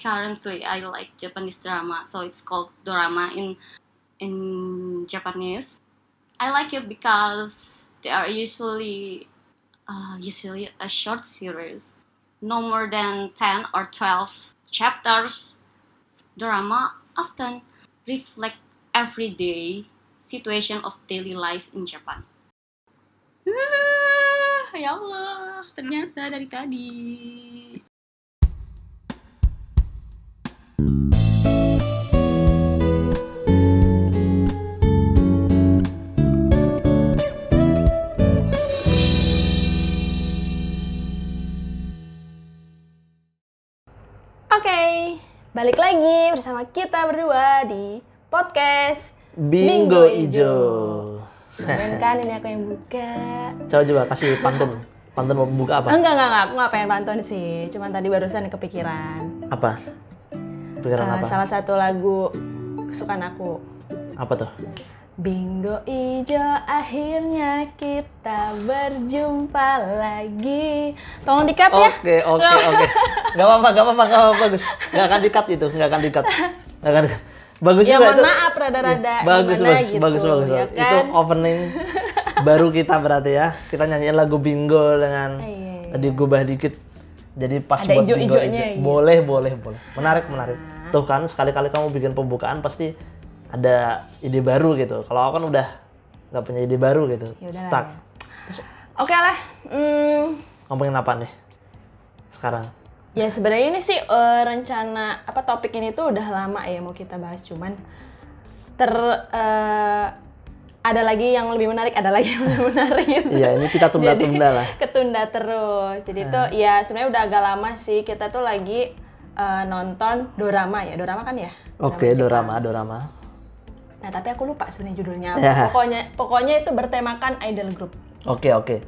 currently I like Japanese drama, so it's called drama in in Japanese. I like it because they are usually uh, usually a short series, no more than ten or twelve chapters. Drama often reflect everyday situation of daily life in Japan. Ya Allah, ternyata dari tadi. Balik lagi bersama kita berdua di podcast Bingo Ijo. Keren kan ini aku yang buka. Coba coba kasih pantun. Pantun mau buka apa? Enggak, enggak, enggak, aku nggak pengen pantun sih. Cuman tadi barusan kepikiran. Apa? Pikiran Eh, apa? salah satu lagu kesukaan aku. Apa tuh? Bingo Ijo, akhirnya kita berjumpa lagi. Tolong dikat ya. Oke oke oke. Gak apa-apa gak apa-apa gak apa bagus. Gak akan dikat itu nggak akan dikat. Gak akan. dikat. Bagus Ya juga mohon itu. maaf rada-rada Bagus gimana bagus gitu, bagus bagus. ya Itu kan? opening baru kita berarti ya. Kita nyanyiin lagu bingo dengan Ah, iya, iya. tadi gubah dikit. Jadi pas Ada buat bingo gitu. Boleh boleh boleh. Menarik menarik. Tuh kan sekali-kali kamu bikin pembukaan pasti ada ide baru gitu. Kalau aku kan udah nggak punya ide baru gitu. Ya udah lah Stuck. ya. Oke lah. Hmm, Ngomongin apa nih? Sekarang. Ya sebenarnya ini sih eh, rencana apa topik ini tuh udah lama ya mau kita bahas cuman ter eh, ada lagi yang lebih menarik, ada lagi yang lebih menarik. gitu. Iya, ini kita tunda-tunda lah. Ketunda terus. Jadi tuh ya sebenarnya udah agak lama sih kita tuh lagi eh, nonton dorama ya. Dorama kan ya? Oke, Jepang. dorama, dorama. Nah, tapi aku lupa sebenarnya judulnya apa. Ya. Pokoknya pokoknya itu bertemakan idol group. Oke, oke.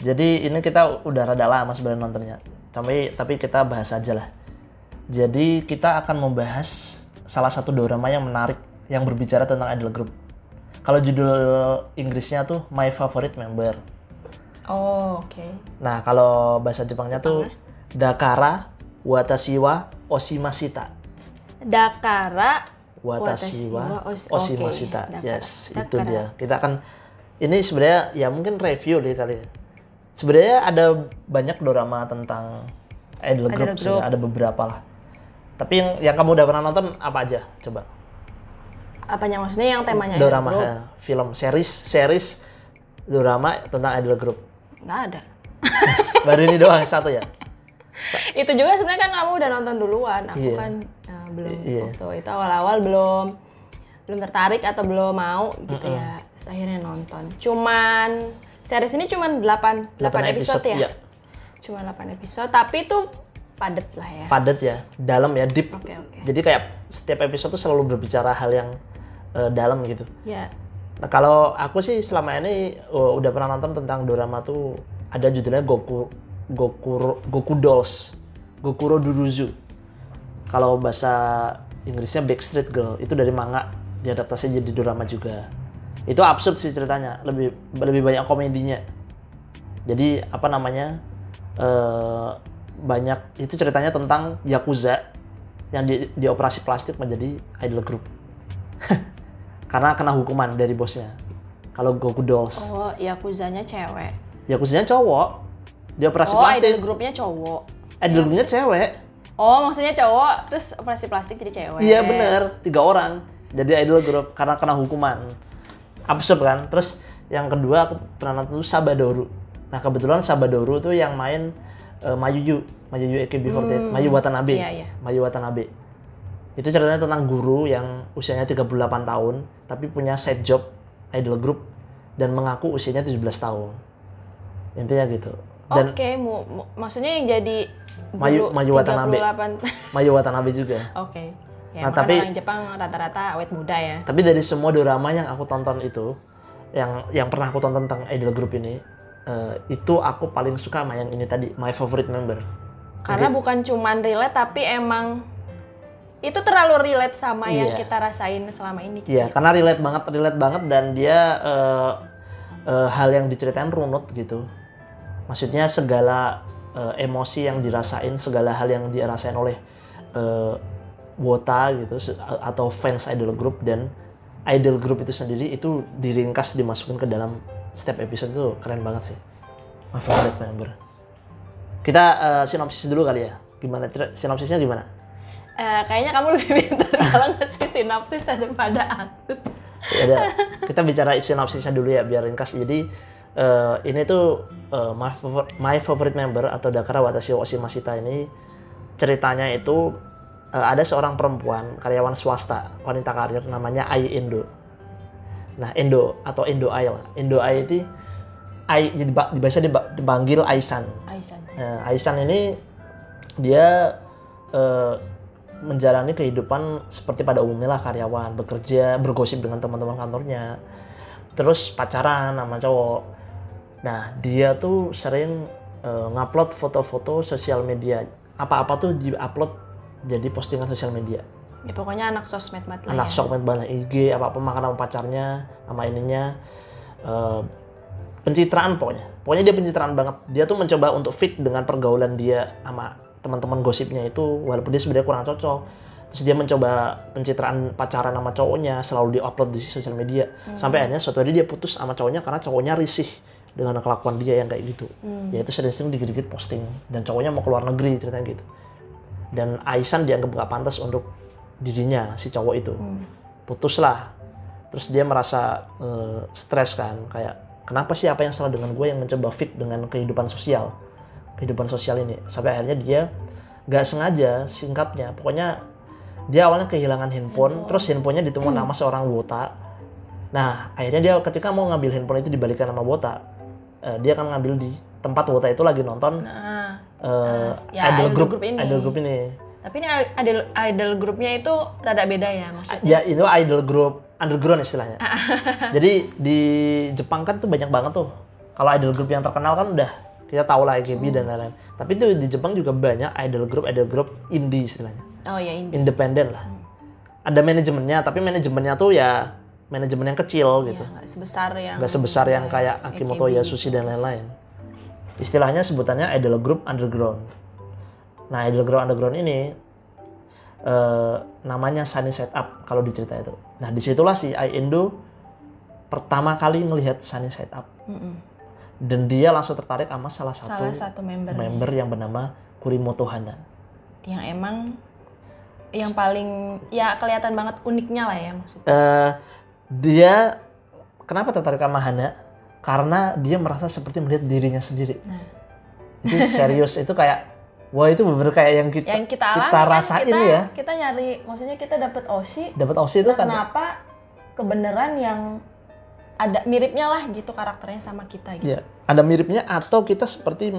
Jadi ini kita udah rada lama sebenarnya nontonnya. Tapi tapi kita bahas aja lah. Jadi kita akan membahas salah satu dorama yang menarik yang berbicara tentang idol group. Kalau judul Inggrisnya tuh My Favorite Member. Oh, oke. Nah, kalau bahasa Jepangnya tuh Dakara Watashiwa Oshimashita. Dakara Watashiwa Watashi wa Oshi- Oshimashita. oke, Dakara. Yes, itu Dakara. dia. Kita akan ini sebenarnya ya mungkin review deh kali ya. Sebenarnya ada banyak dorama tentang idol Idol group, group. sebenarnya. ada beberapa lah. Tapi yang yang kamu udah pernah nonton apa aja? Coba. Apanya maksudnya yang temanya idol dorama, group? ya, film, series, series dorama tentang idol group. Nggak ada. Baru ini doang satu ya. itu juga sebenarnya kan kamu udah nonton duluan aku Iya. kan eh, belum Iya. waktu itu awal-awal belum belum tertarik atau belum mau gitu ya Terus akhirnya nonton cuman series ini cuman 8 8, Delapan episode, episode, ya iya. cuma 8 episode tapi itu padet lah ya Padat ya, dalam ya, deep. oke oke Jadi kayak setiap episode tuh selalu berbicara hal yang eh, dalam gitu. ya Nah, kalau aku sih selama ini uh, udah pernah nonton tentang dorama tuh ada judulnya Goku Goku Goku Dolls. Gokuro Duruzu. Kalau bahasa Inggrisnya Backstreet Girl itu dari manga diadaptasi jadi dorama juga. Itu absurd sih ceritanya, lebih lebih banyak komedinya. Jadi apa namanya? eh, banyak itu ceritanya tentang yakuza yang di, dioperasi plastik menjadi idol group karena kena hukuman dari bosnya. Kalau Goku Dolls, oh yakuzanya cewek Yakuzanya cowok, dioperasi oh idol plastik. grupnya cowok Idol groupnya cewek. oh maksudnya cowok terus operasi plastik jadi cewek Iya bener, tiga orang. Jadi idol group karena kena hukuman. Absurd kan? Terus yang kedua aku pernah nonton tuh Sabadoru. Nah kebetulan Sabadoru tuh yang main eh, Mayuyu, Mayuyu AKB48, Mayu Watanabe. iya, iya. Mayu Watanabe. Itu ceritanya tentang guru yang usianya 38 tahun, tapi punya side job idol group dan mengaku usianya 17 tahun. Intinya gitu. Dan Oke, mu- mu- maksudnya yang jadi Mayu- Mayu Watanabe. 38 Mayu Watanabe juga. Oke. Ya, Nah, tapi- orang Jepang rata-rata awet muda ya. Tapi dari semua drama yang aku tonton itu, yang yang pernah aku tonton tentang idol group ini, eh, itu aku paling suka sama yang ini tadi, My Favorite Member. Karena bukan cuman relate tapi emang itu terlalu relate sama yang Iya. kita rasain selama ini. gitu Iya, ya. karena relate banget, relate banget dan dia eh, eh, hal yang diceritain runut gitu. Maksudnya segala eh, emosi yang dirasain, segala hal yang dirasain oleh eh, wota gitu atau fans idol group dan idol group itu sendiri itu diringkas dimasukin ke dalam setiap episode itu keren banget sih my favorite member kita eh, sinopsis dulu kali ya gimana sinopsisnya gimana Eh, kayaknya kamu lebih pintar kalau ngasih sinopsis daripada aku. Ya udah, kita bicara sinopsisnya dulu ya biar ringkas. Jadi eh, ini tuh eh, my, favor- my favorite member atau Dakara Watashi wa Oshimashita ini ceritanya itu ada seorang perempuan karyawan swasta wanita karir namanya Ai Indo. Nah Indo atau Indo Ai lah. Indo Ai itu Ai jadi biasa dipanggil Aisan. Aisan. Nah, Aisan ini dia eh, menjalani kehidupan seperti pada umumnya lah karyawan, bekerja, bergosip dengan teman-teman kantornya, terus pacaran sama cowok. Nah, dia tuh sering eh, ngupload foto-foto sosial media. Apa-apa tuh diupload jadi postingan sosial media. Ya, pokoknya anak sosmed mat lah Anak ya. main banget IG, apa-apa makan sama pacarnya, sama ininya. Eh, pencitraan pokoknya. Pokoknya dia pencitraan banget. Dia tuh mencoba untuk fit dengan pergaulan dia sama teman-teman gosipnya itu walaupun dia sebenarnya kurang cocok. Terus dia mencoba pencitraan pacaran sama cowoknya selalu diupload di sosial media. Sampai akhirnya suatu hari dia putus sama cowoknya karena cowoknya risih dengan kelakuan dia yang kayak gitu. Ya itu sering-sering dikit-dikit posting dan cowoknya mau keluar negeri ceritanya gitu. Dan Aisan dianggap gak pantas untuk dirinya si cowok itu. Putuslah. Terus dia merasa eh, stres kan kayak kenapa sih apa yang salah dengan gue yang mencoba fit dengan kehidupan sosial? Kehidupan sosial ini. Sampai akhirnya dia nggak sengaja singkatnya. Pokoknya dia awalnya kehilangan handphone, terus handphonenya ditemukan nama seorang wota. Nah akhirnya dia ketika mau ngambil handphone itu dibalikan nama wota eh, dia akan ngambil di tempat wota itu lagi nonton Nah, eh, ya, idol idol group group ini. idol group ini. Tapi ini idol idol grupnya itu rada beda ya maksudnya. ya itu idol group underground istilahnya. Jadi di Jepang kan tuh banyak banget tuh. Kalau idol group yang terkenal kan udah kita tahu lah AKB dan lain-lain. Tapi itu di Jepang juga banyak idol group idol group indie istilahnya. Oh ya ini. independen lah. Ada manajemennya tapi manajemennya tuh ya manajemen yang kecil gitu. Ya, nggak sebesar yang nggak sebesar yang kayak Akimoto Yasushi dan lain-lain istilahnya sebutannya idol group underground nah idol group underground ini eh, namanya Sunny Setup kalau di cerita itu nah di situlah si Ai Endo pertama kali ngelihat Sunny Setup Mm-mm. dan dia langsung tertarik sama salah satu, salah satu member member yang bernama Kurimoto Hana yang emang yang paling ya kelihatan banget uniknya lah ya maksudnya. eh dia kenapa tertarik sama Hana? Karena dia merasa seperti melihat dirinya sendiri. Nah. Itu serius itu kayak wah itu bener kayak yang kita Yang kita alami kita kan rasain kita, ya. kita nyari maksudnya kita dapat osi Dapat OSI itu kan kenapa kebenaran yang ada miripnya lah gitu karakternya sama kita gitu. ya, ada miripnya atau kita seperti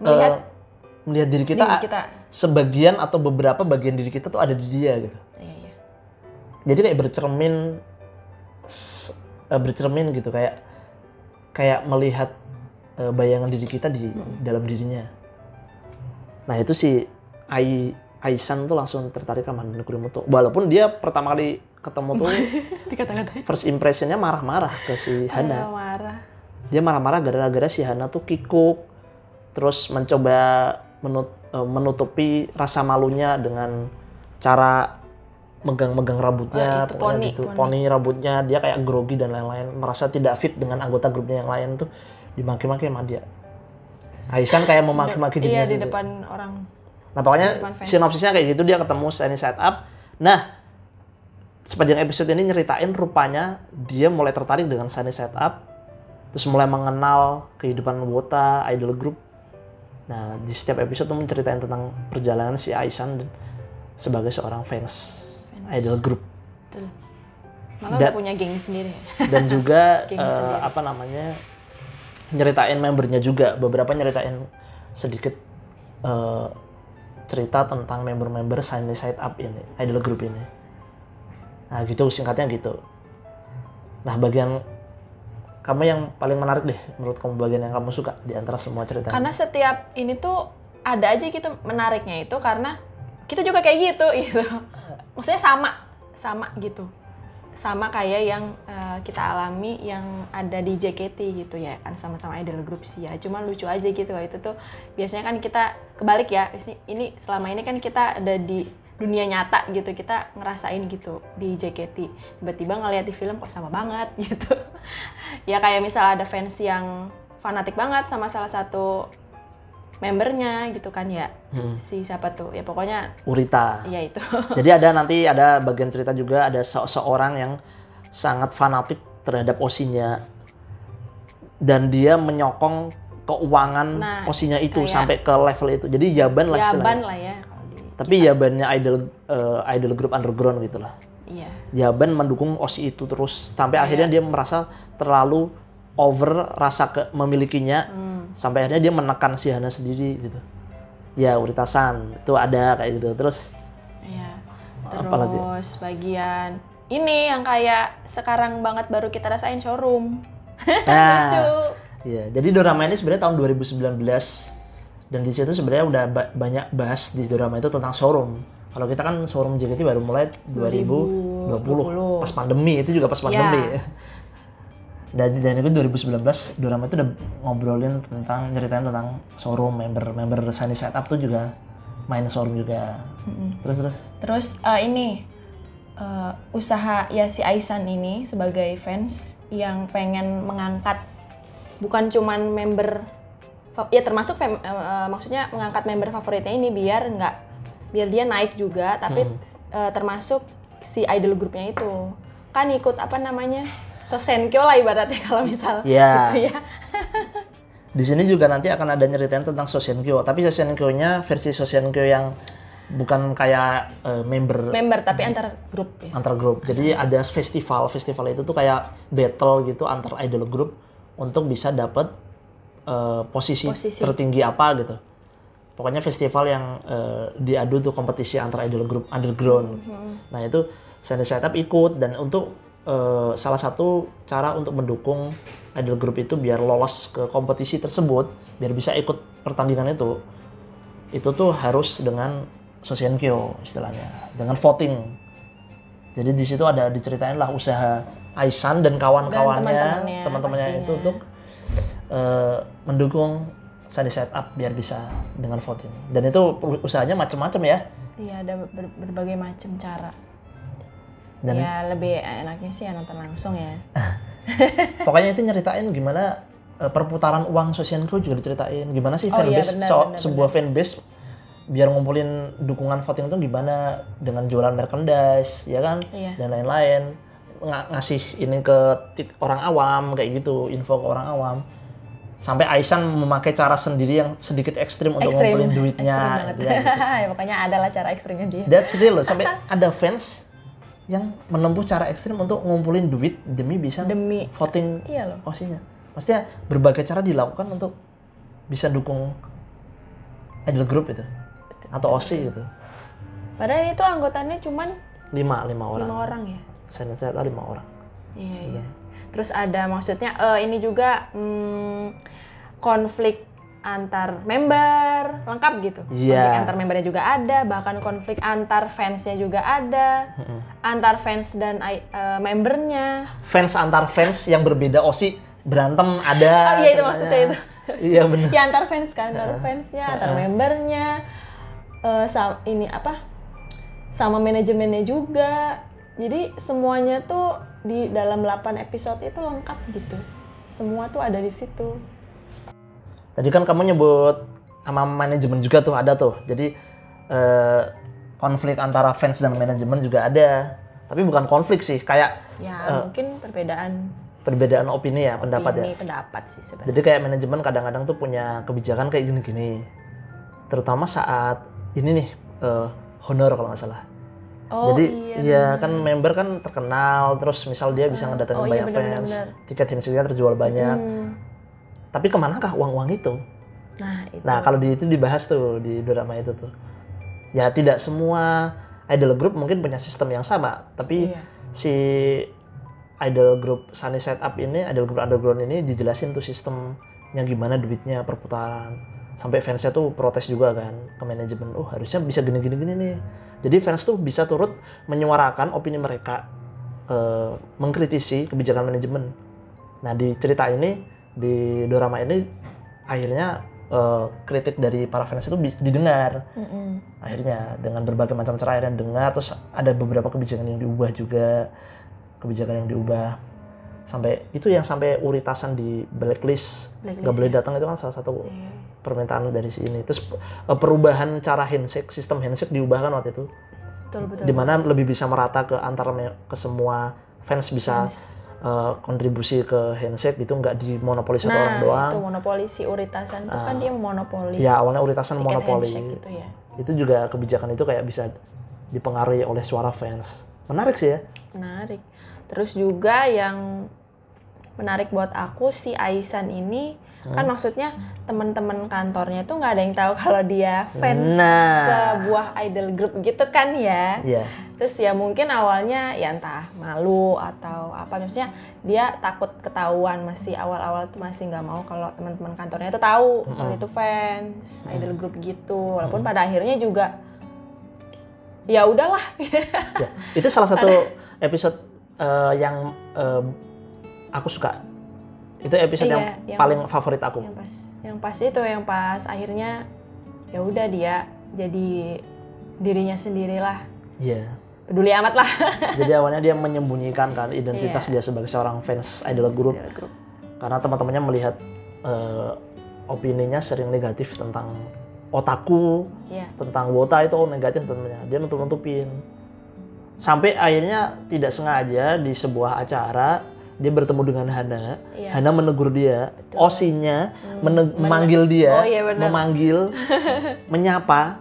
Melihat eh, melihat diri kita, diri kita. sebagian atau beberapa bagian diri kita tuh ada di dia gitu. Iya, iya. Jadi kayak bercermin eh, bercermin gitu kayak kayak melihat eh, bayangan diri kita di dalam dirinya. Nah itu si Ai Aisan tuh langsung tertarik sama Kurimoto. Walaupun dia pertama kali ketemu tuh Dikata-katain. first impressionnya marah-marah ke si Hana. Marah-marah. Dia marah-marah gara-gara si Hana tuh kikuk, terus mencoba menut- eh, menutupi rasa malunya dengan cara megang-megang rambutnya, Oh, itu poni, gitu. poni. poni rambutnya, dia kayak grogi dan lain-lain, merasa tidak fit dengan anggota grupnya yang lain tuh dimaki-maki sama dia. Aisan kayak memaki-maki dirinya Iya di sendiri. depan orang. Nah pokoknya sinopsisnya kayak gitu dia ketemu Sunny Side Up. Nah sepanjang episode ini nyeritain rupanya dia mulai tertarik dengan Sunny Side Up, terus mulai mengenal kehidupan Wota, idol group. Nah di setiap episode tuh menceritain tentang perjalanan si Aisan sebagai seorang Fans. Idol group Betul. Malah Da- udah punya geng sendiri dan juga eh, sendiri. apa namanya nyeritain membernya juga beberapa nyeritain sedikit eh, cerita tentang member-member Sunny Side Up ini idol group ini nah gitu singkatnya gitu nah bagian kamu yang paling menarik deh menurut kamu bagian yang kamu suka di antara semua cerita? Karena setiap ini tuh ada aja gitu menariknya itu karena kita juga kayak gitu gitu. Maksudnya sama, sama gitu. Sama kayak yang eh, kita alami yang ada di JKT gitu ya kan sama-sama idol group sih ya. Cuma lucu aja gitu itu tuh biasanya kan kita kebalik ya. Ini selama ini kan kita ada di dunia nyata gitu kita ngerasain gitu di JKT tiba-tiba ngeliat di film kok sama banget gitu ya kayak misal ada fans yang fanatik banget sama salah satu membernya gitu kan ya. Hmm. si siapa tuh? Ya pokoknya Urita. ya itu. Jadi ada nanti ada bagian cerita juga ada se- seorang yang sangat fanatik terhadap osinya. Dan dia menyokong keuangan Nah, osinya itu kayak- sampai ke level itu. Jadi jaban lah jaban lah ya. Tapi jabannya idol eh, idol group underground gitu lah. iya. Jaban mendukung osi itu terus. Sampai akhirnya dia merasa terlalu over rasa ke memilikinya Hmm. sampai akhirnya dia menekan si Hana sendiri gitu. Ya Uritasan itu ada kayak gitu terus Iya. Apalagi? Terus bagian ini yang kayak sekarang banget baru kita rasain showroom. nah Lucu. Iya, jadi dorama ini sebenarnya tahun 2019 dan di situ sebenarnya udah ba- banyak bahas di dorama itu tentang showroom. Kalau kita kan showroom JKT baru mulai 2020, pas pandemi itu juga pas pandemi. Ya. Dan dan itu 2019 dorama itu udah ngobrolin tentang nyeritain tentang showroom member member Sunny Setup tuh juga main showroom juga. Terus terus? Terus eh, ini eh, usaha ya si Aisan ini sebagai fans yang pengen mengangkat bukan cuman member ya termasuk fam- eh, eh, maksudnya mengangkat member favoritnya ini biar nggak biar dia naik juga tapi eh, termasuk si idol grupnya itu. Kan ikut apa namanya sosenkyo lah ibaratnya kalau misal Iya. gitu ya Di sini juga nanti akan ada nyeritain tentang Sosienkyo, tapi Sosienkyo-nya versi Sosienkyo yang bukan kayak eh, member member tapi antar grup ya antar grup. Jadi ada festival, festival itu tuh kayak battle gitu antar idol group untuk bisa dapat eh, posisi, Posisi. tertinggi apa gitu. Pokoknya festival yang eh, diadu tuh kompetisi antar idol group underground. Nah itu Sunny Setup ikut dan untuk eh, salah satu cara untuk mendukung idol group itu biar lolos ke kompetisi tersebut, biar bisa ikut pertandingan itu, itu tuh harus dengan Sosienkyo istilahnya, dengan voting. Jadi di situ ada diceritain lah usaha Aisan dan kawan-kawannya, teman-temannya itu untuk eh, mendukung Sunny Setup biar bisa dengan voting. Dan itu usahanya macam-macam ya. iya ada ber- berbagai macam cara Dan ya lebih enaknya sih ya nonton langsung ya. Pokoknya itu nyeritain gimana eh, perputaran uang Sosienkyo juga diceritain. Gimana sih Oh iya, fanbase benar, so- sebuah fanbase biar ngumpulin dukungan voting itu gimana? Dengan jualan merchandise ya kan? Iya. dan lain-lain. Nga- ngasih ini ke orang awam kayak gitu info ke orang awam. Sampai Aisan memakai cara sendiri yang sedikit ekstrim untuk ekstrim. ngumpulin duitnya ekstrim ya, gitu. ya, pokoknya ada lah cara ekstrimnya dia. That's real loh. Sampai ada fans yang menempuh cara ekstrim untuk ngumpulin duit demi bisa demi voting iya loh osinya. Maksudnya berbagai cara dilakukan untuk bisa dukung idol group itu atau osi gitu. padahal itu anggotanya cuman Lima lima orang. lima orang ya Saya tahu lima orang. iya iya terus ada maksudnya eh, ini juga hmm, konflik antar member lengkap gitu. Iya. konflik antar membernya juga ada bahkan konflik antar fansnya juga ada. Antar fans dan eh, membernya. Fans antar fans yang berbeda osi berantem ada. Oh, iya, itu maksudnya itu. Iya benar. ya antar fans kan antar fansnya antar membernya eh sama ini apa sama manajemennya juga. Jadi semuanya tuh di dalam 8 episode itu lengkap gitu. Semua tuh ada di situ Tadi kan kamu nyebut sama manajemen juga tuh ada tuh. Jadi eh, konflik antara fans dan manajemen juga ada. Tapi bukan konflik sih, kayak ya mungkin perbedaan perbedaan opini ya, pendapat ya. pendapat sih sebenarnya Jadi kayak manajemen kadang-kadang tuh punya kebijakan kayak gini-gini. Terutama saat ini nih eh, honor kalau nggak salah. oh Jadi iya ya kan member kan terkenal, terus misal dia bisa ngedatengin oh iya, banyak benar, fans, benar. tiket hensingnya terjual banyak. Hmm, Tapi ke manakah uang-uang itu? nah itu Nah kalau di itu dibahas tuh di drama itu tuh. Ya tidak semua idol group mungkin punya sistem yang sama, tapi Iya. si idol group Sunny Setup ini, idol group underground ini dijelasin tuh sistemnya gimana duitnya perputaran. Sampai fansnya tuh protes juga kan ke manajemen, oh harusnya bisa gini-gini gini nih. Jadi fans tuh bisa turut menyuarakan opini mereka, eh, mengkritisi kebijakan manajemen. Nah di cerita ini, di drama ini akhirnya eh, kritik dari para fans itu didengar Mm-mm. akhirnya dengan berbagai macam cara akhirnya dengar terus ada beberapa kebijakan yang diubah juga kebijakan yang diubah sampai itu yang sampai uritasan di blacklist nggak boleh ya. datang itu kan salah satu Iya. permintaan dari sini terus eh, perubahan cara handshake sistem handshake diubahkan waktu itu Betul betul. di mana lebih bisa merata ke antar me- ke semua fans bisa Fans. Eh, kontribusi ke handshake gitu nggak dimonopoli satu Nah, orang doang itu monopoli si uritasan itu kan dia monopoli. ya awalnya uritasan tiket monopoli gitu ya. itu juga kebijakan itu kayak bisa dipengaruhi oleh suara fans menarik sih ya Menarik. Terus juga yang menarik buat aku si Aisan ini kan Hmm. maksudnya teman-teman kantornya tuh nggak ada yang tahu kalau dia fans Nah. sebuah idol group gitu kan ya. Iya Terus ya mungkin awalnya ya entah malu atau apa maksudnya dia takut ketahuan masih awal-awal tuh masih nggak mau kalau teman-teman kantornya tuh tahu kalau itu fans idol group gitu. Walaupun pada akhirnya juga ya udahlah. ya. itu salah satu episode eh, yang eh, aku suka itu episode Iya, yang, yang- paling favorit aku. yang pas yang pas itu yang pas akhirnya ya udah dia jadi dirinya sendirilah. Iya. Peduli amat lah. Jadi awalnya dia menyembunyikan kan identitas Iya. dia sebagai seorang fans idol group. Idol group. karena teman-temannya melihat eh, opininya sering negatif tentang otaku ya tentang wota itu negatif tentunya dia nutup nutupin sampai akhirnya tidak sengaja di sebuah acara dia bertemu dengan Hana. Iya. Hana menegur dia. Betul. osinya Hmm, mene- memanggil dia Oh, iya memanggil menyapa.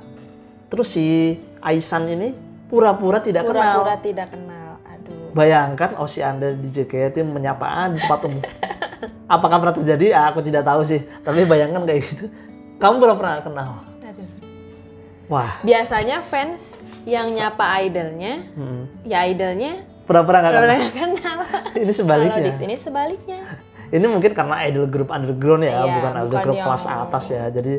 Terus si Aisan ini pura-pura tidak pura-pura kenal. tidak kenal. Aduh. Bayangkan osi anda di JKT menyapa di tempat umum. Apakah pernah terjadi? Ah, aku tidak tahu sih. Tapi bayangkan kayak gitu. Kamu pura-pura nggak kenal? Aduh. Wah. Biasanya fans yang nyapa idolnya hmm. ya idolnya pura-pura nggak kenal. Ini kalau sebaliknya di sini sebaliknya. Ini mungkin karena idol group underground ya Iya, bukan idol bukan group yang- kelas atas ya. Jadi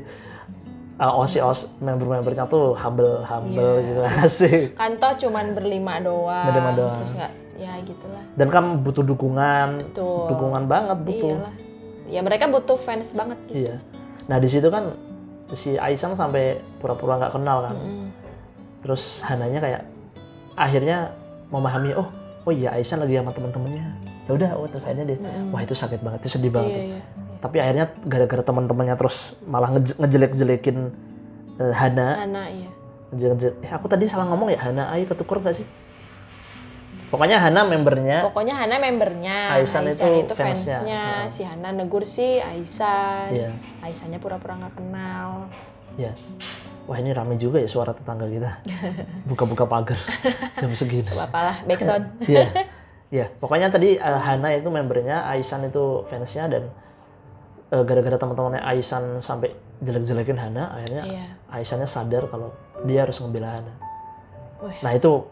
uh, osi os member-membernya tuh humble humble Iya. gitu asik. Kan toh cuman berlima doang Berlima doang. terus nggak ya gitulah. Dan kan butuh dukungan. Betul. dukungan banget butuh. Iyalah. Ya mereka butuh fans banget gitu. Iya. Nah di situ kan si Aisan sampai pura-pura nggak kenal kan. Mm. terus Hananya kayak akhirnya memahami oh oh iya Aisan lagi sama teman-temannya. Ya udah oh terus akhirnya dia Mm-mm. wah itu sakit banget itu sedih banget. Iya iya tapi akhirnya gara-gara teman-temannya terus malah ngeje- ngejelek-jelekin eh, Hana. Hana iya. Ngejelek eh aku tadi salah ngomong ya Hana ayo ketuker gak sih? Pokoknya Hana membernya. Pokoknya Hana membernya, Aisan itu fansnya. fansnya, si Hana negur si Aisan, Iya. Aisannya pura-pura nggak kenal. ya wah ini rame juga ya suara tetangga kita buka-buka pagar jam segini Gak apa lah, backsound. Iya. Iya, pokoknya tadi eh, Hana itu membernya, Aisan itu fansnya dan eh, gara-gara teman-temannya Aisan sampai jelek-jelekin Hana, akhirnya Iya. Aisannya sadar kalau dia harus ngebela Hana. Wih. Nah itu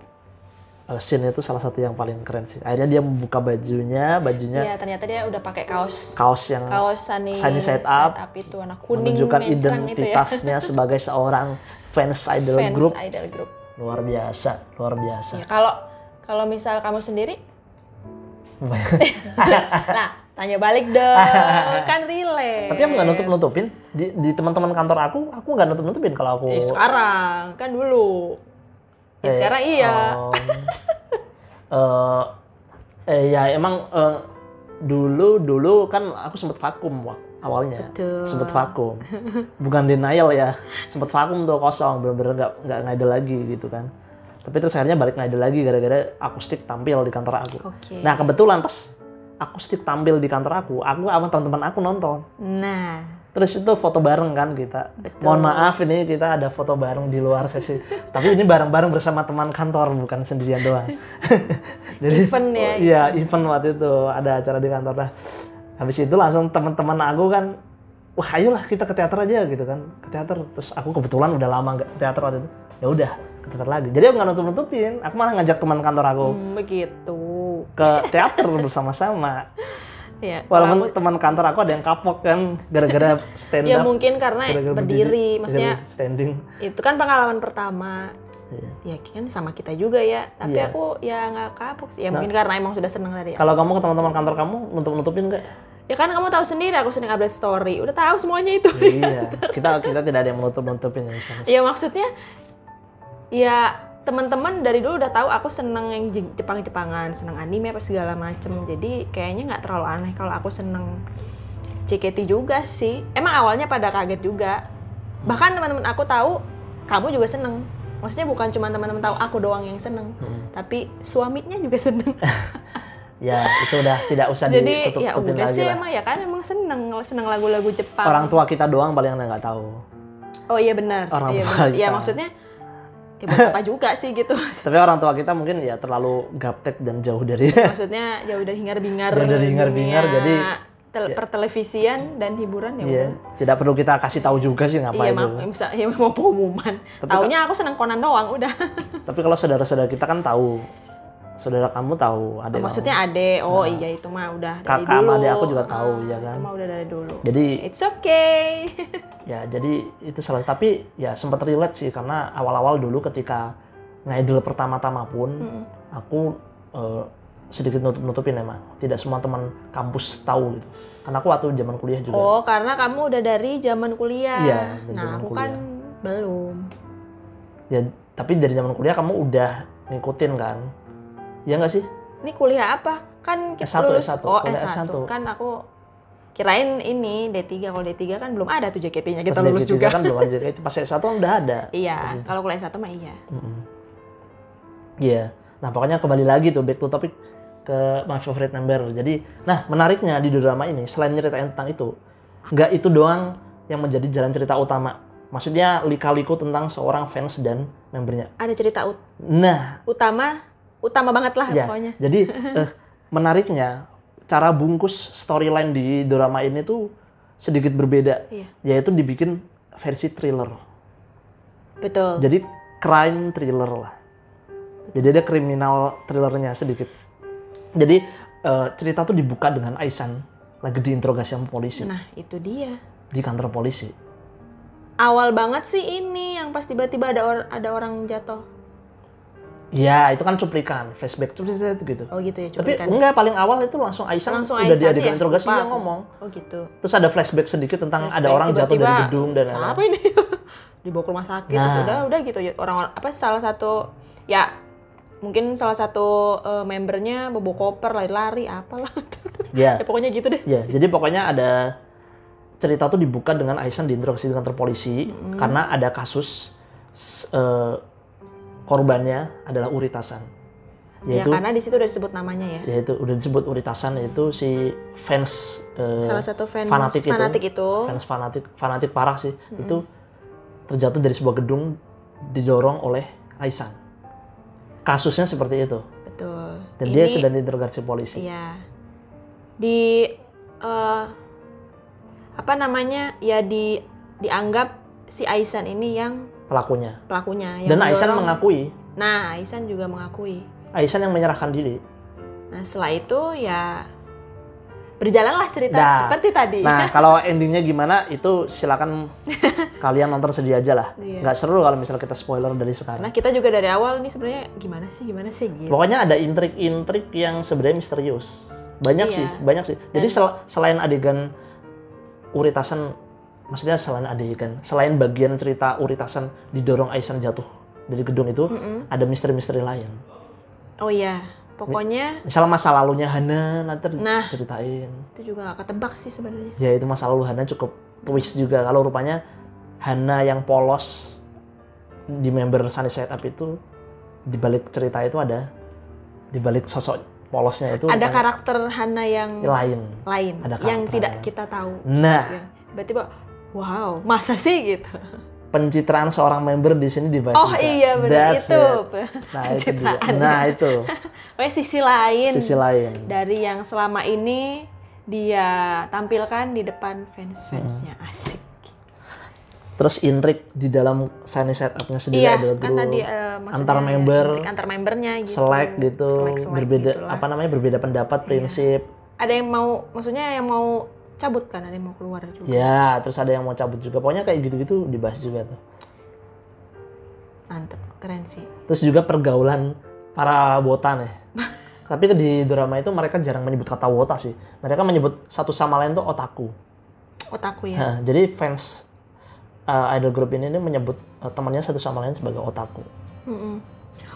eh, scene itu salah satu yang paling keren sih. Akhirnya dia membuka bajunya, bajunya Iya, ternyata dia udah pakai kaos kaos yang kaos Sunny, Sunny side up, itu warna kuning menunjukkan mencrang itu ya. identitasnya sebagai seorang fans idol Fans group idol group. luar biasa, luar biasa. Ya, kalau kalau misal kamu sendiri, nah tanya balik dong, kan relate. Tapi aku nggak nutup nutupin di, di teman-teman kantor aku, aku nggak nutup nutupin kalau aku Eh, sekarang kan dulu. Ya Eh, sekarang iya. oh. Eh, eh ya emang eh, dulu dulu kan aku sempat vakum wak- awalnya Betul. sempat vakum bukan denial ya sempat vakum tuh kosong bener-bener nggak nggak ngidol lagi gitu kan tapi terus akhirnya balik ngidol lagi gara-gara akustik tampil di kantor aku Oke. nah kebetulan pas akustik tampil di kantor aku aku sama teman-teman aku nonton Nah, Terus itu foto bareng kan kita. Betul. Mohon maaf ini kita ada foto bareng di luar sesi. Tapi ini bareng-bareng bersama teman kantor bukan sendirian doang. Event ya. Iya, event waktu itu ada acara di kantor lah. Habis itu langsung teman-teman aku kan wah ayolah kita ke teater aja gitu kan. Ke teater. Terus aku kebetulan udah lama nggak ke teater waktu itu. Ya udah ke teater lagi. Jadi aku nggak nutup-nutupin. Aku malah ngajak teman kantor aku hmm, begitu. ke teater bersama-sama. Ya, Walaupun teman kantor aku ada yang kapok kan gara-gara stand ya up. mungkin karena Gara-gara berdiri, maksudnya gara-gara standing. itu kan pengalaman pertama. Iya. Ya kan sama kita juga ya, tapi Iya. aku ya nggak kapok sih. Ya mungkin karena emang sudah senang dari Kalau kamu ke teman-teman kantor kamu nutup nutupin nggak? Ya kan kamu tahu sendiri aku sering update story. Udah tahu semuanya itu. iya kita kita tidak ada yang menutup nutupin ya. Ya maksudnya ya teman-teman dari dulu udah tahu aku seneng yang Je- Jepang-Jepangan, seneng anime apa segala macem. Jadi kayaknya nggak terlalu aneh kalau aku seneng JKT juga sih. Emang awalnya pada kaget juga. Bahkan teman-teman aku tahu kamu juga seneng. Maksudnya bukan cuma teman-teman tahu aku doang yang seneng, Hmm. tapi suaminya juga seneng. ya itu udah tidak usah Jadi ditutup ya udah sih lah emang ya kan emang seneng seneng lagu-lagu Jepang. orang tua kita doang paling yang nggak tahu Oh iya benar. Orang iya, tua benar. Iya kita. maksudnya ya buat apa juga sih gitu. tapi orang tua kita mungkin ya terlalu gaptek dan jauh dari maksudnya ya udah hingar-bingar Jauh dari hingar-bingar, jadi tel- pertelevisian dan hiburan ya Iya, udah. tidak perlu kita kasih tahu juga sih Iya, ngapain maaf, itu. bisa ya mau pengumuman. Taunya aku seneng Conan doang, udah. Tapi kalau saudara-saudara kita kan tahu, saudara kamu tahu, ada Maksudnya ade, oh iya itu mah udah dari Kakak dulu. adik aku juga tahu, Ah, ya kan? Itu mah udah dari dulu. Jadi It's okay. ya jadi itu salah tapi ya sempat relate sih karena awal-awal dulu ketika ngidol pertama-tama pun aku eh, sedikit nutup-nutupin emang tidak semua teman kampus tahu gitu karena aku waktu zaman kuliah juga Oh, karena kamu udah dari zaman kuliah. Iya, dari Nah, zaman aku kuliah. kan belum. ya tapi dari zaman kuliah kamu udah ngikutin kan ya nggak sih Ini kuliah apa? Kan kita S1, lulus S1, oh kuliah S1. S1. Kan aku kirain ini D3. Kalau D3 kan belum ada tuh JKT-nya kita Pas lulus dari juga. kan belum ada itu pas S1 kan udah ada Iya, kalau kuliah S1 mah iya. Iya. Nah, pokoknya kembali lagi tuh back to topic ke my favorite member. Jadi, nah menariknya di drama ini selain nyeritain tentang itu, nggak itu doang yang menjadi jalan cerita utama. Maksudnya lika-liku tentang seorang fans dan membernya. Ada cerita ut- Nah, utama, utama banget lah ya. pokoknya. Jadi eh, menariknya cara bungkus storyline di drama ini tuh sedikit berbeda, Iya. yaitu dibikin versi thriller. Betul. Jadi crime thriller lah. Jadi ada kriminal thrillernya sedikit. Jadi eh, cerita tuh dibuka dengan Aisan lagi diinterogasi sama polisi Nah, itu dia. di kantor polisi. Awal banget sih ini yang pas tiba-tiba ada or- ada orang jatuh. Ya itu kan cuplikan, flashback cuplikan gitu. Oh gitu ya, Tapi cuplikan. enggak paling awal itu langsung Aisan Langsung udah Aisan diadegan ya? interogasi Lupa dia ngomong. Oh gitu. Terus ada flashback sedikit tentang ada Flashback, orang jatuh dari gedung dan lain-lain. Apa ini? Dibawa ke rumah sakit Nah. terus udah udah gitu orang apa salah satu ya mungkin salah satu eh, membernya bobo koper lari-lari apalah. Ya. ya pokoknya gitu deh. Ya, jadi pokoknya ada cerita tuh dibuka dengan Aisan diinterogasi di kantor polisi karena ada kasus eh, korbannya adalah uritasan. Ya Yaitu karena di situ udah disebut namanya ya. yaitu udah disebut uritasan yaitu si fans eh, Salah satu fans fanatik itu. fanatik itu. fans fanatik fanatik parah sih itu terjatuh dari sebuah gedung didorong oleh Aisan. Kasusnya seperti itu Betul. dan Ini- dia sedang diinterogasi polisi. Iya. Di eh, apa namanya? Ya di dianggap si Aisan ini yang Pelakunya. pelakunya yang Dan Aisan mengakui Nah, Aisan juga mengakui. Aisan yang menyerahkan diri. Nah, setelah itu ya berjalanlah cerita Nah, seperti tadi. Nah, kalau endingnya gimana itu silakan kalian nonton sendiri aja lah. Iya. Nggak seru kalau misalnya kita spoiler dari sekarang. Karena kita juga dari awal nih sebenarnya gimana sih, gimana sih gitu. Pokoknya ada intrik-intrik yang sebenarnya misterius. Banyak Iya. sih, banyak sih. Jadi sel- selain adegan uritasan, maksudnya selain adegan, selain bagian cerita uritasan didorong Aisan jatuh dari gedung itu, Mm-mm. ada misteri-misteri lain. Oh iya, pokoknya Misalnya masa lalunya Hana nanti Nah. ceritain. itu juga gak ketebak sih sebenarnya. Ya itu masa lalu Hana cukup twist juga. Kalau rupanya Hana yang polos di member Sunny Side Up itu di balik cerita itu ada di balik sosok polosnya itu Ada karakter Hana yang lain. lain Ada yang tidak kita tahu. Nah, Yang tiba-tiba wow, masa sih gitu. pencitraan seorang member di sini dibahas. Oh iya benar itu. it. Nah, itu. Pencitraan. Nah, itu Pokoknya sisi lain sisi lain. dari yang selama ini dia tampilkan di depan fans-fansnya asik. Terus intrik di dalam Sunny Side Up-nya sendiri Iya, ada kan tadi maksudnya antar member, antar membernya gitu. selek gitu, Selek-selek berbeda gitulah. apa namanya berbeda pendapat, prinsip. Ada yang mau maksudnya yang mau cabut kan, ada yang mau keluar juga. Ya, terus ada yang mau cabut juga. Pokoknya kayak gitu-gitu dibahas juga tuh. Mantep, keren sih. Terus juga pergaulan para botan ya. Tapi di drama itu mereka jarang menyebut kata wota sih. Mereka menyebut satu sama lain tuh otaku. Otaku ya. Nah, jadi fans uh, idol group ini, ini menyebut uh, temannya satu sama lain sebagai otaku. Mm-mm.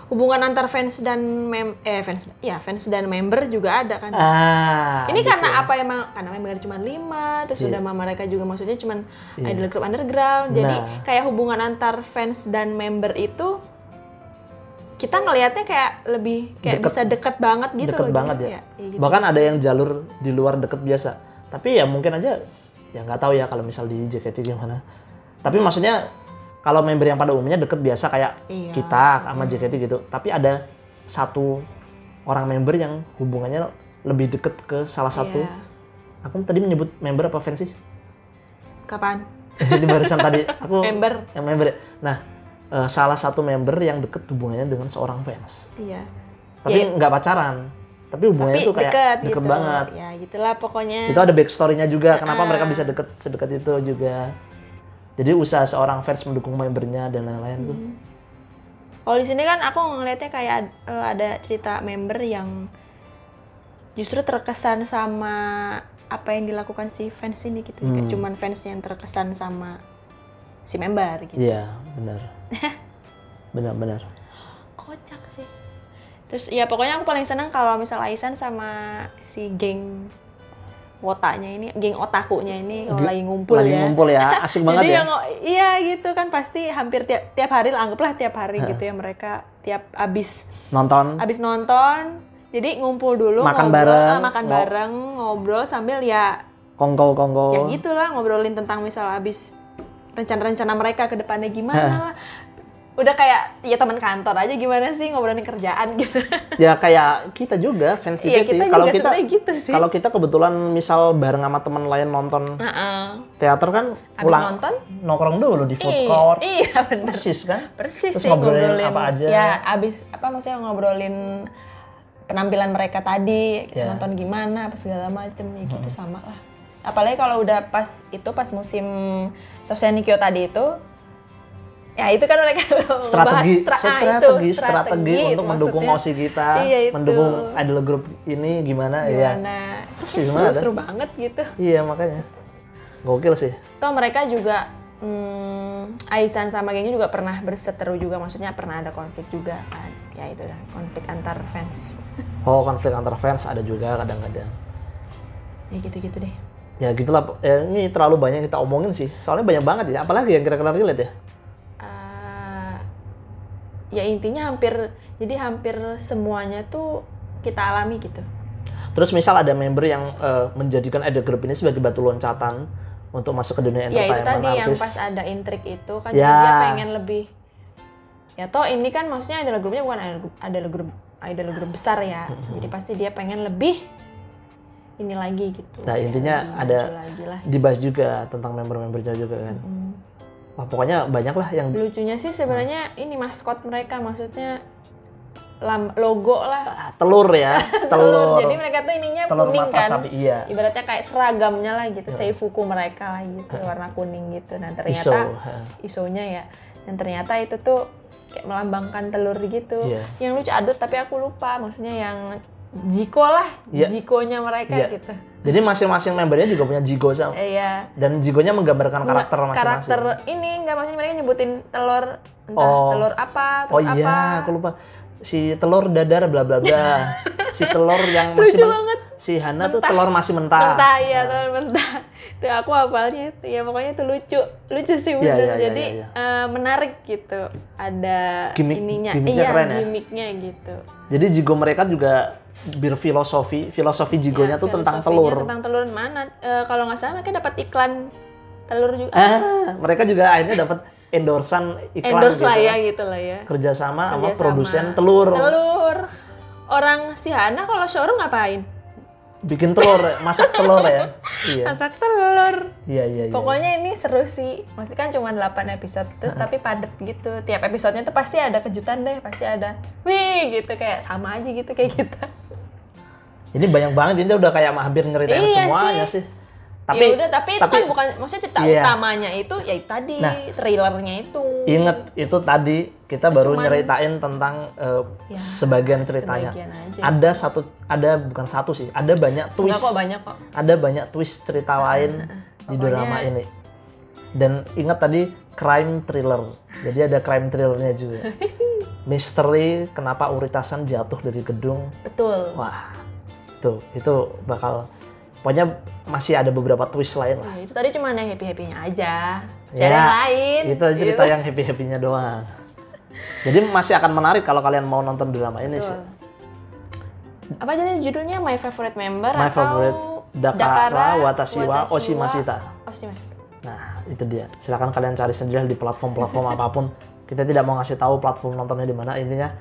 Hubungan antar fans dan mem eh fans ya fans dan member juga ada kan. Ah, Ini bisa. karena apa emang karena member cuma lima terus Iya. udah mama mereka juga maksudnya cuma Iya. idol group underground. Jadi Nah. kayak hubungan antar fans dan member itu kita ngelihatnya kayak lebih kayak Deket. bisa deket banget gitu Deket loh. banget gitu. ya. iya gitu. Bahkan ada yang jalur di luar deket biasa. Tapi ya mungkin aja ya nggak tahu ya kalau misal di JKT gimana. Tapi maksudnya kalau member yang pada umumnya deket biasa kayak Iya. kita sama JKT gitu. Tapi ada satu orang member yang hubungannya lebih deket ke salah satu. Iya. Aku tadi menyebut member apa fans sih? Kapan? Jadi barusan tadi aku Member. yang member. Nah, eh, salah satu member yang deket hubungannya dengan seorang fans. Iya. Tapi Ya. nggak pacaran. Tapi hubungannya Tapi tuh kayak deket, deket gitu. banget. Ya gitulah pokoknya. itu ada backstory-nya juga kenapa Ah. mereka bisa deket sedekat itu juga jadi usaha seorang fans mendukung membernya dan lain-lain tuh Hmm. Kalau di sini kan aku ngelihatnya kayak eh, ada cerita member yang justru terkesan sama apa yang dilakukan si fans ini gitu. Kayak Hmm. cuman fans yang terkesan sama si member gitu. iya benar benar-benar Kocak sih. Terus ya pokoknya aku paling seneng kalau misal Aisan sama si geng wotanya ini, geng otakunya ini kalau lagi ngumpul lagi ya. ngumpul ya asik banget Jadi ya. yang iya gitu kan pasti hampir tiap tiap hari lah, anggaplah tiap hari gitu ya mereka tiap abis nonton. Abis nonton jadi ngumpul dulu Makan ngobrol, bareng, ah, makan bareng ngobrol sambil ya kongko kongko. Ya gitulah ngobrolin tentang misal abis rencana-rencana mereka ke depannya gimana lah udah kayak ya teman kantor aja gimana sih ngobrolin kerjaan gitu ya kayak kita juga fans Iya, JKT kita kalau kita gitu sih. kalau kita kebetulan misal bareng sama teman lain nonton Heeh. teater kan Abis pulang nonton? nongkrong dulu di food court iya bener persis kan persis Terus sih ngobrolin apa aja. ya abis apa maksudnya ngobrolin penampilan mereka tadi kita Ya. nonton gimana apa segala macem ya gitu sama lah apalagi kalau udah pas itu pas musim Sosenikyo tadi itu ya itu kan mereka strategi stra- ah, itu, strategi strategi untuk mendukung osi kita Iya, itu. mendukung idol group ini gimana, ya. Gimana? Persis seru banget, seru banget gitu. Iya makanya. Gokil sih. Toh mereka juga hmm, Aisan sama gengnya juga pernah berseteru juga. Maksudnya pernah ada konflik juga kan. Ya itu dah konflik antar fans. Oh konflik antar fans ada juga kadang-kadang. Ya gitu-gitu deh. Ya gitulah. Ya, ini terlalu banyak kita omongin sih. Soalnya banyak banget ya. Apalagi yang kira-kira relate ya ya intinya hampir jadi hampir semuanya tuh kita alami gitu. Terus misal ada member yang eh, menjadikan idol group ini sebagai batu loncatan untuk masuk ke dunia ya itu entertainment tadi yang pas ada intrik itu kan Ya. dia pengen lebih ya toh ini kan maksudnya adalah grupnya bukan idol grup idol grup idol grup besar ya. Jadi pasti dia pengen lebih ini lagi gitu. Nah, intinya ada maju lagi lah. dibahas juga tentang member-membernya juga kan Wah, pokoknya banyak lah yang lucunya sih sebenarnya ini maskot mereka maksudnya lam, logo lah. Telur ya telur. jadi mereka tuh ininya telur kuning mata kan? sapi iya. Ibaratnya kayak seragamnya lah gitu seifuku mereka lah gitu warna kuning gitu. Nah ternyata Iso, isonya ya. Dan ternyata itu tuh kayak melambangkan telur gitu. Iya. yang lucu adut tapi aku lupa maksudnya yang jiko lah Iya. jikonya mereka Iya. gitu Jadi masing-masing membernya juga punya jigo sama. Iya Dan jigonya menggambarkan karakter masing-masing. karakter ini nggak maksudnya mereka nyebutin telur entah Oh. telur apa Oh telur iya, apa aku lupa. Si telur dadar bla bla bla. si telur yang masih Lucu banget. Si Hana tuh telur masih mentah. mentah ya telur mentah itu aku hafalnya itu ya pokoknya itu lucu lucu sih Iya, bener iya, iya, jadi iya, eh, menarik gitu ada Gimmick- ininya gimmicknya iya keren ya? gimmicknya gitu Jadi jigo mereka juga berfilosofi. Filosofi jigonya Ya, tuh tentang telur. tentang telur mana Eh, kalau nggak salah mereka dapat iklan telur juga Ah, mereka juga akhirnya dapat endorsan iklan endorse gitu. lah ya gitu lah ya Kerjasama sama Kerjasama. produsen telur. telur orang si Hana kalau showroom ngapain Bikin telur, masak telur ya. Iya. masak telur Iya, iya, iya. Pokoknya ini seru sih. Maksudnya kan cuma 8 episode terus tapi padat gitu. Tiap episodenya tuh pasti ada kejutan deh, pasti ada. Wih, gitu kayak sama aja gitu kayak kita. Ini banyak banget ini udah kayak hampir nyeritain Iya semuanya sih. sih. Tapi ya udah, tapi, itu kan bukan maksudnya cerita Iya. utamanya itu ya tadi Nah. trailernya itu. Ingat itu tadi kita baru cuman- nyeritain tentang eh, Ya, sebagian ceritanya. sebagian aja Ada satu, ada bukan satu sih, ada banyak twist. Enggak kok banyak kok. Ada banyak twist cerita lain di drama ini. Dan ingat tadi crime thriller, jadi ada crime thrillernya juga. Misteri kenapa Uritasan jatuh dari gedung Betul. Wah, tuh itu bakal pokoknya masih ada beberapa twist lain lah. Ya, itu tadi cuma yang happy-happynya aja. Ya, yang lain. Itu cerita yang happy happynya doang. Jadi masih akan menarik kalau kalian mau nonton drama ini Betul. sih. Apa jadi judulnya My Favorite Member My atau Favorite Dakara Watashi wa Oshimashita. Oshimashita. Nah, itu dia. Silakan kalian cari sendiri di platform-platform apa pun. Kita tidak mau ngasih tahu platform nontonnya di mana. Intinya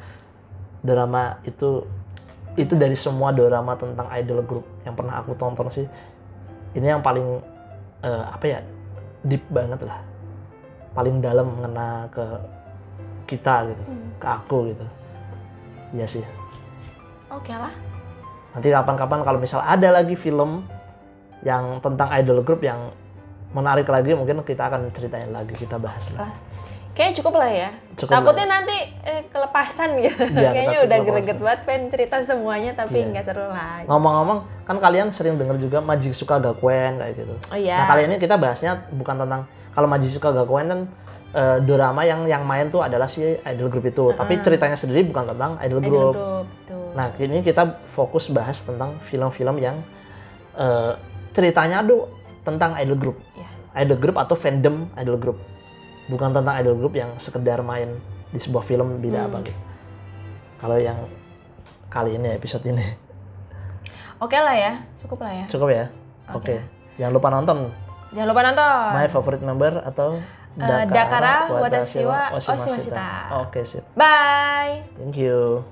drama itu itu dari semua drama tentang idol group yang pernah aku tonton sih. Ini yang paling eh, apa ya? deep banget lah. Paling dalam mengena ke kita gitu, ke aku gitu. Iya sih. Oke lah. Nanti kapan-kapan kalau misal ada lagi film yang tentang idol group yang menarik lagi mungkin kita akan ceritain lagi kita bahas lah. Lah. Kayaknya cukup lah ya. Cukup Takutnya nanti eh, kelepasan gitu. Iya, Kayaknya udah greget banget pengen cerita semuanya tapi Iya. nggak seru lagi. Ngomong-ngomong, kan kalian sering dengar juga Majisuka Gakuen kayak gitu. Oh iya. Nah kali ini kita bahasnya bukan tentang kalau Majisuka Gakuen kan eh, drama yang yang main tuh adalah si idol group itu, tapi ceritanya sendiri bukan tentang idol Idol group. group. Tuh. Nah ini kita fokus bahas tentang film-film yang eh, ceritanya tuh tentang idol group, Ya. idol group atau fandom idol group, bukan tentang idol group yang sekedar main di sebuah film beda Hmm. apa gitu. Kalau yang kali ini episode ini Oke lah ya. Cukup lah ya. cukup ya. Oke, jangan lupa nonton Jangan lupa nonton. My Favorite Member atau Eh, Dakara Watashi wa Oshimashita. Oke sip, Bye. thank you.